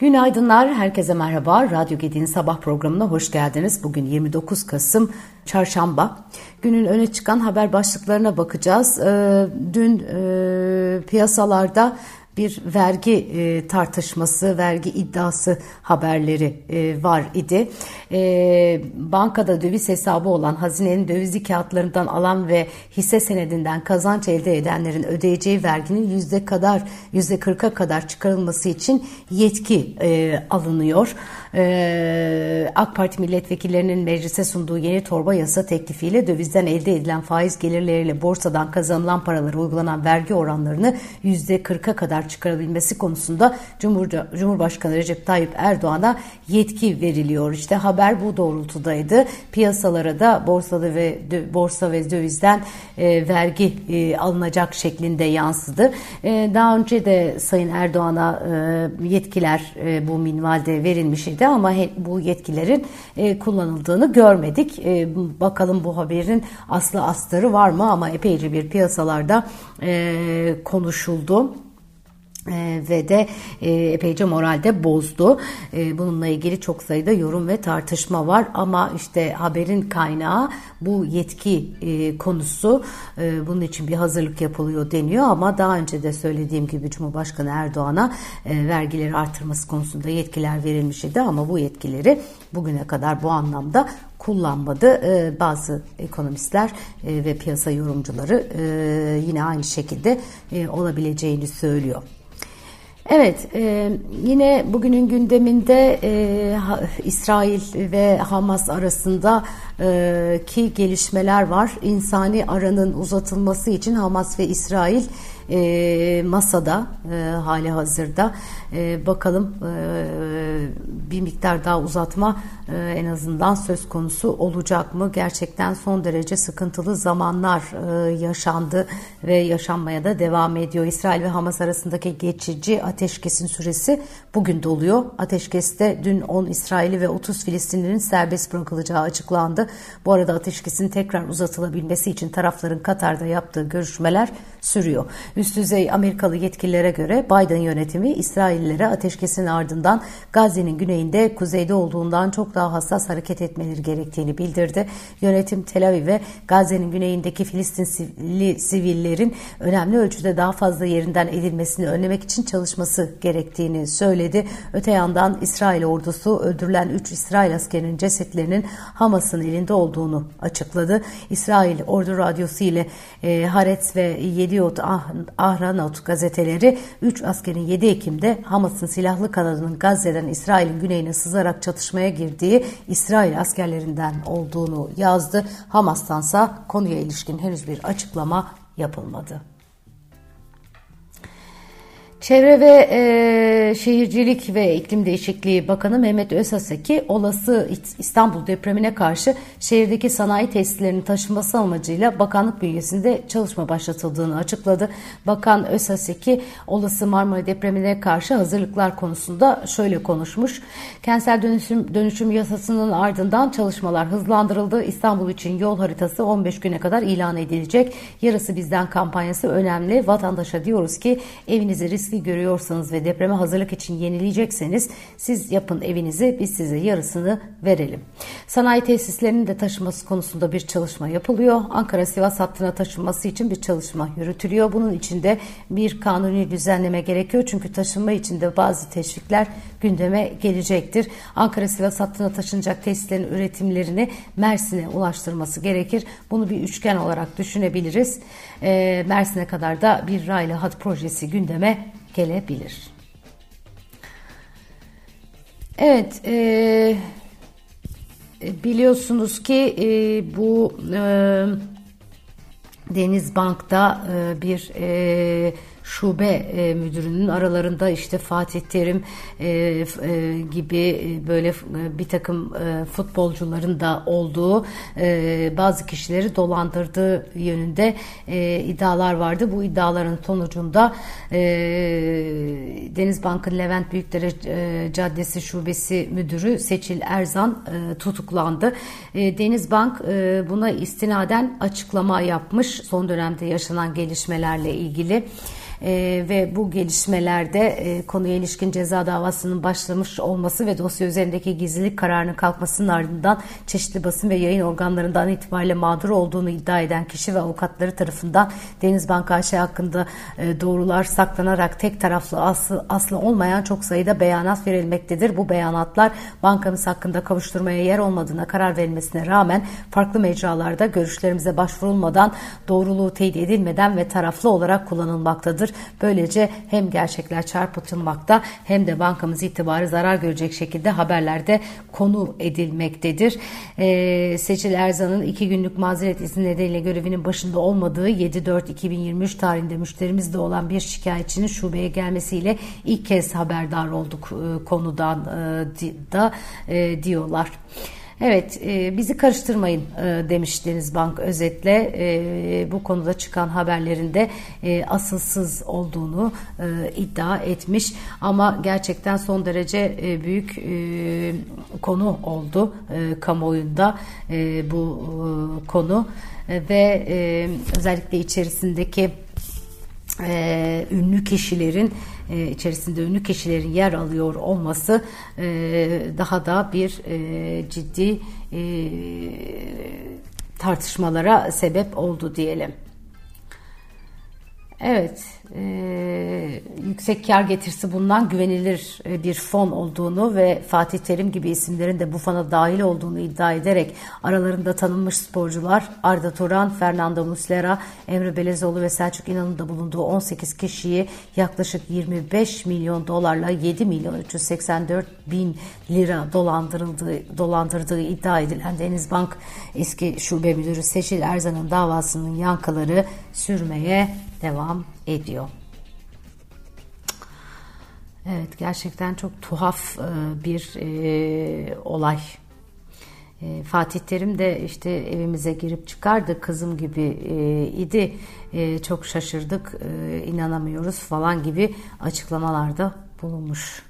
Günaydınlar, herkese merhaba. Radyo Gedi'nin sabah programına hoş geldiniz. Bugün 29 Kasım Çarşamba. Günün öne çıkan haber başlıklarına bakacağız. Ee, dün e, piyasalarda bir vergi e, tartışması, vergi iddiası haberleri e, var idi. E, bankada döviz hesabı olan hazinenin dövizli kağıtlarından alan ve hisse senedinden kazanç elde edenlerin ödeyeceği verginin yüzde kadar yüzde kırka kadar çıkarılması için yetki e, alınıyor. E, AK Parti milletvekillerinin meclise sunduğu yeni torba yasa teklifiyle dövizden elde edilen faiz gelirleriyle borsadan kazanılan paralara uygulanan vergi oranlarını yüzde kırka kadar çıkarabilmesi konusunda Cumhur, Cumhurbaşkanı Recep Tayyip Erdoğan'a yetki veriliyor. İşte haber bu doğrultudaydı. Piyasalara da borsada ve borsa ve dövizden e, vergi e, alınacak şeklinde yansıdı. E, daha önce de Sayın Erdoğan'a e, yetkiler e, bu minvalde verilmiş ama he, bu yetkilerin e, kullanıldığını görmedik. E, bakalım bu haberin aslı astarı var mı ama epeyce bir piyasalarda e, konuşuldu. Ee, ve de e, epeyce moralde bozdu. E, bununla ilgili çok sayıda yorum ve tartışma var ama işte haberin kaynağı bu yetki e, konusu. E, bunun için bir hazırlık yapılıyor deniyor ama daha önce de söylediğim gibi Cumhurbaşkanı Erdoğan'a e, vergileri artırması konusunda yetkiler verilmiş idi ama bu yetkileri bugüne kadar bu anlamda kullanmadı. Bazı ekonomistler ve piyasa yorumcuları yine aynı şekilde olabileceğini söylüyor. Evet, e, yine bugünün gündeminde e, ha, İsrail ve Hamas arasında e, ki gelişmeler var. İnsani aranın uzatılması için Hamas ve İsrail e, masada e, hali hazırda. E, bakalım e, bir miktar daha uzatma e, en azından söz konusu olacak mı? Gerçekten son derece sıkıntılı zamanlar e, yaşandı ve yaşanmaya da devam ediyor. İsrail ve Hamas arasındaki geçici ateşkesin süresi bugün doluyor. Ateşkeste dün 10 İsraili ve 30 Filistinlilerin serbest bırakılacağı açıklandı. Bu arada ateşkesin tekrar uzatılabilmesi için tarafların Katar'da yaptığı görüşmeler sürüyor. Üst düzey Amerikalı yetkililere göre Biden yönetimi İsraillilere ateşkesin ardından Gazze'nin güneyinde kuzeyde olduğundan çok daha hassas hareket etmeleri gerektiğini bildirdi. Yönetim Tel Aviv'e Gazze'nin güneyindeki Filistinli sivillerin önemli ölçüde daha fazla yerinden edilmesini önlemek için çalışması gerektiğini söyledi. Öte yandan İsrail ordusu öldürülen 3 İsrail askerinin cesetlerinin Hamas'ın elinde olduğunu açıkladı. İsrail Ordu Radyosu ile e, Haaretz ve 7 Yediot ah, Ahranot gazeteleri 3 askerin 7 Ekim'de Hamas'ın silahlı kanadının Gazze'den İsrail'in güneyine sızarak çatışmaya girdiği İsrail askerlerinden olduğunu yazdı. Hamas'tansa konuya ilişkin henüz bir açıklama yapılmadı. Çevre ve e, Şehircilik ve İklim Değişikliği Bakanı Mehmet Özaseki olası İstanbul depremine karşı şehirdeki sanayi tesislerinin taşınması amacıyla bakanlık bünyesinde çalışma başlatıldığını açıkladı. Bakan Özaseki olası Marmara depremine karşı hazırlıklar konusunda şöyle konuşmuş. Kentsel dönüşüm, dönüşüm yasasının ardından çalışmalar hızlandırıldı. İstanbul için yol haritası 15 güne kadar ilan edilecek. Yarısı bizden kampanyası önemli. Vatandaşa diyoruz ki evinizi risk riski görüyorsanız ve depreme hazırlık için yenileyecekseniz siz yapın evinizi biz size yarısını verelim. Sanayi tesislerinin de taşıması konusunda bir çalışma yapılıyor. Ankara-Sivas hattına taşınması için bir çalışma yürütülüyor. Bunun içinde bir kanuni düzenleme gerekiyor. Çünkü taşınma içinde bazı teşvikler gündeme gelecektir. Ankara-Sivas hattına taşınacak tesislerin üretimlerini Mersin'e ulaştırması gerekir. Bunu bir üçgen olarak düşünebiliriz. E, Mersin'e kadar da bir raylı hat projesi gündeme gelebilir. Evet, e, biliyorsunuz ki e, bu e, Denizbank'ta e, bir e, şube e, müdürünün aralarında işte Fatih Terim e, e, gibi e, böyle e, bir takım e, futbolcuların da olduğu e, bazı kişileri dolandırdığı yönünde e, iddialar vardı. Bu iddiaların sonucunda e, Denizbank'ın Levent Büyükdere e, Caddesi Şubesi Müdürü Seçil Erzan e, tutuklandı. E, Denizbank e, buna istinaden açıklama yapmış son dönemde yaşanan gelişmelerle ilgili. E, ve bu gelişmelerde e, konuya ilişkin ceza davasının başlamış olması ve dosya üzerindeki gizlilik kararının kalkmasının ardından çeşitli basın ve yayın organlarından itibariyle mağdur olduğunu iddia eden kişi ve avukatları tarafından Denizbank AŞ hakkında e, doğrular saklanarak tek taraflı aslı, aslı olmayan çok sayıda beyanat verilmektedir. Bu beyanatlar bankamız hakkında kavuşturmaya yer olmadığına karar verilmesine rağmen farklı mecralarda görüşlerimize başvurulmadan doğruluğu teyit edilmeden ve taraflı olarak kullanılmaktadır. Böylece hem gerçekler çarpıtılmakta hem de bankamız itibarı zarar görecek şekilde haberlerde konu edilmektedir. Ee, Seçil Erzan'ın iki günlük mazeret izni nedeniyle görevinin başında olmadığı 7-4-2023 tarihinde müşterimizde olan bir şikayetçinin şubeye gelmesiyle ilk kez haberdar olduk e, konudan e, da e, diyorlar. Evet, e, bizi karıştırmayın e, demiş Denizbank özetle. E, bu konuda çıkan haberlerinde e, asılsız olduğunu e, iddia etmiş. Ama gerçekten son derece e, büyük e, konu oldu e, kamuoyunda e, bu e, konu e, ve e, özellikle içerisindeki e, ünlü kişilerin e, içerisinde ünlü kişilerin yer alıyor olması e, daha da bir e, ciddi e, tartışmalara sebep oldu diyelim. Evet, e, yüksek kar getirisi bulunan güvenilir e, bir fon olduğunu ve Fatih Terim gibi isimlerin de bu fona dahil olduğunu iddia ederek aralarında tanınmış sporcular Arda Turan, Fernando Muslera, Emre Belezoğlu ve Selçuk İnan'ın da bulunduğu 18 kişiyi yaklaşık 25 milyon dolarla 7 milyon 384 bin lira dolandırıldığı, dolandırdığı iddia edilen Denizbank eski şube müdürü Seçil Erzan'ın davasının yankıları sürmeye devam ediyor. Evet gerçekten çok tuhaf e, bir e, olay. E, Fatih Terim de işte evimize girip çıkardı kızım gibi idi. Çok şaşırdık, inanamıyoruz falan gibi açıklamalarda bulunmuş.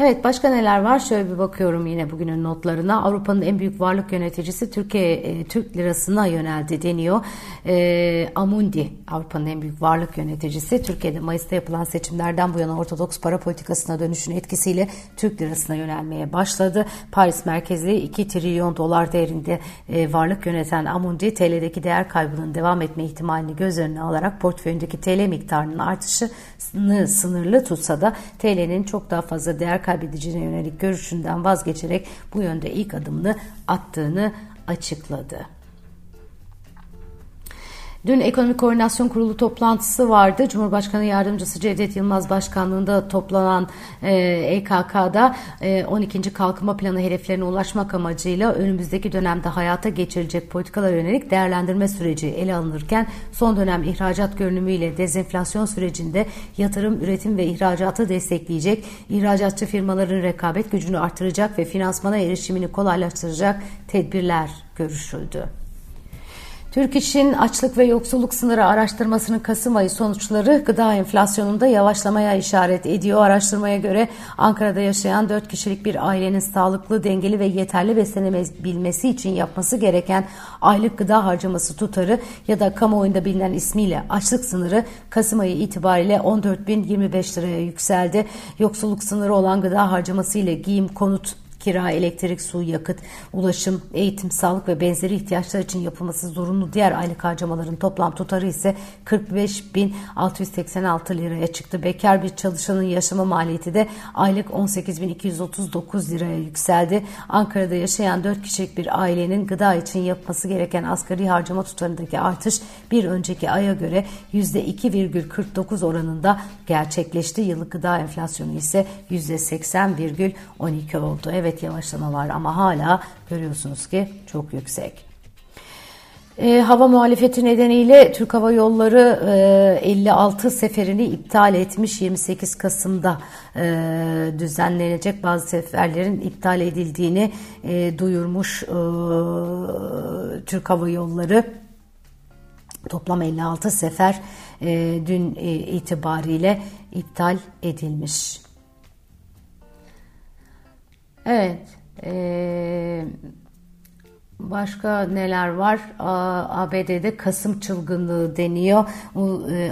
Evet başka neler var? Şöyle bir bakıyorum yine bugünün notlarına. Avrupa'nın en büyük varlık yöneticisi Türkiye e, Türk lirasına yöneldi deniyor. E, Amundi Avrupa'nın en büyük varlık yöneticisi Türkiye'de Mayıs'ta yapılan seçimlerden bu yana ortodoks para politikasına dönüşün etkisiyle Türk lirasına yönelmeye başladı. Paris merkezli 2 trilyon dolar değerinde e, varlık yöneten Amundi TL'deki değer kaybının devam etme ihtimalini göz önüne alarak portföyündeki TL miktarının artışını sınırlı tutsa da TL'nin çok daha fazla değer kaybedeceğine yönelik görüşünden vazgeçerek bu yönde ilk adımını attığını açıkladı. Dün Ekonomi Koordinasyon Kurulu toplantısı vardı. Cumhurbaşkanı Yardımcısı Cevdet Yılmaz Başkanlığında toplanan e, EKK'da e, 12. Kalkınma Planı hedeflerine ulaşmak amacıyla önümüzdeki dönemde hayata geçirilecek politikalar yönelik değerlendirme süreci ele alınırken son dönem ihracat görünümüyle dezenflasyon sürecinde yatırım, üretim ve ihracatı destekleyecek, ihracatçı firmaların rekabet gücünü artıracak ve finansmana erişimini kolaylaştıracak tedbirler görüşüldü. Türk İş'in açlık ve yoksulluk sınırı araştırmasının Kasım ayı sonuçları gıda enflasyonunda yavaşlamaya işaret ediyor. Araştırmaya göre Ankara'da yaşayan 4 kişilik bir ailenin sağlıklı, dengeli ve yeterli beslenebilmesi için yapması gereken aylık gıda harcaması tutarı ya da kamuoyunda bilinen ismiyle açlık sınırı Kasım ayı itibariyle 14.025 liraya yükseldi. Yoksulluk sınırı olan gıda harcaması ile giyim, konut, kira, elektrik, su, yakıt, ulaşım, eğitim, sağlık ve benzeri ihtiyaçlar için yapılması zorunlu diğer aylık harcamaların toplam tutarı ise 45.686 liraya çıktı. Bekar bir çalışanın yaşama maliyeti de aylık 18.239 liraya yükseldi. Ankara'da yaşayan 4 kişilik bir ailenin gıda için yapması gereken asgari harcama tutarındaki artış bir önceki aya göre %2,49 oranında gerçekleşti. Yıllık gıda enflasyonu ise %80,12 oldu. Evet evet yavaşlama var ama hala görüyorsunuz ki çok yüksek. E, hava muhalefeti nedeniyle Türk Hava Yolları e, 56 seferini iptal etmiş 28 Kasım'da e, düzenlenecek bazı seferlerin iptal edildiğini e, duyurmuş e, Türk Hava Yolları. Toplam 56 sefer e, dün e, itibariyle iptal edilmiş. Evet. Ee, Başka neler var? ABD'de Kasım çılgınlığı deniyor.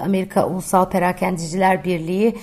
Amerika Ulusal Perakendiciler Birliği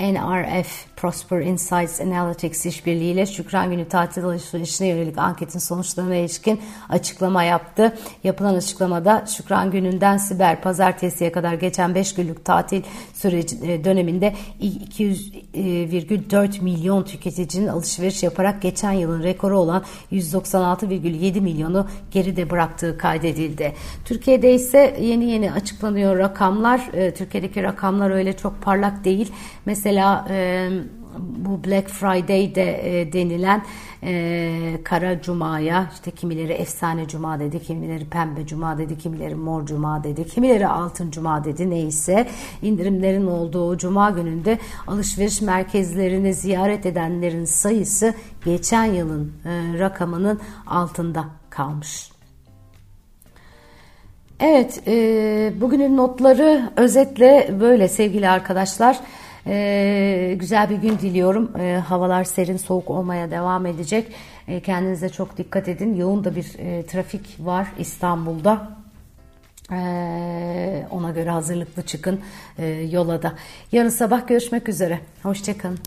NRF Prosper Insights Analytics işbirliğiyle Şükran Günü tatil alışverişine yönelik anketin sonuçlarına ilişkin açıklama yaptı. Yapılan açıklamada Şükran Günü'nden Siber Pazartesiye kadar geçen 5 günlük tatil süreci e, döneminde 200,4 milyon tüketicinin alışveriş yaparak geçen yılın rekoru olan 196,7 milyonu geride bıraktığı kaydedildi. Türkiye'de ise yeni yeni açıklanıyor rakamlar. E, Türkiye'deki rakamlar öyle çok parlak değil. Mesela e, bu Black Friday'de e, denilen e, Kara Cuma'ya işte kimileri efsane cuma dedi, kimileri pembe cuma dedi, kimileri mor cuma dedi, kimileri altın cuma dedi neyse indirimlerin olduğu cuma gününde alışveriş merkezlerini ziyaret edenlerin sayısı geçen yılın e, rakamının altında kalmış. Evet, e, bugünün notları özetle böyle sevgili arkadaşlar. Ee, güzel bir gün diliyorum. Ee, havalar serin soğuk olmaya devam edecek. Ee, kendinize çok dikkat edin. Yoğun da bir e, trafik var İstanbul'da. Ee, ona göre hazırlıklı çıkın e, yola da. Yarın sabah görüşmek üzere. Hoşçakalın.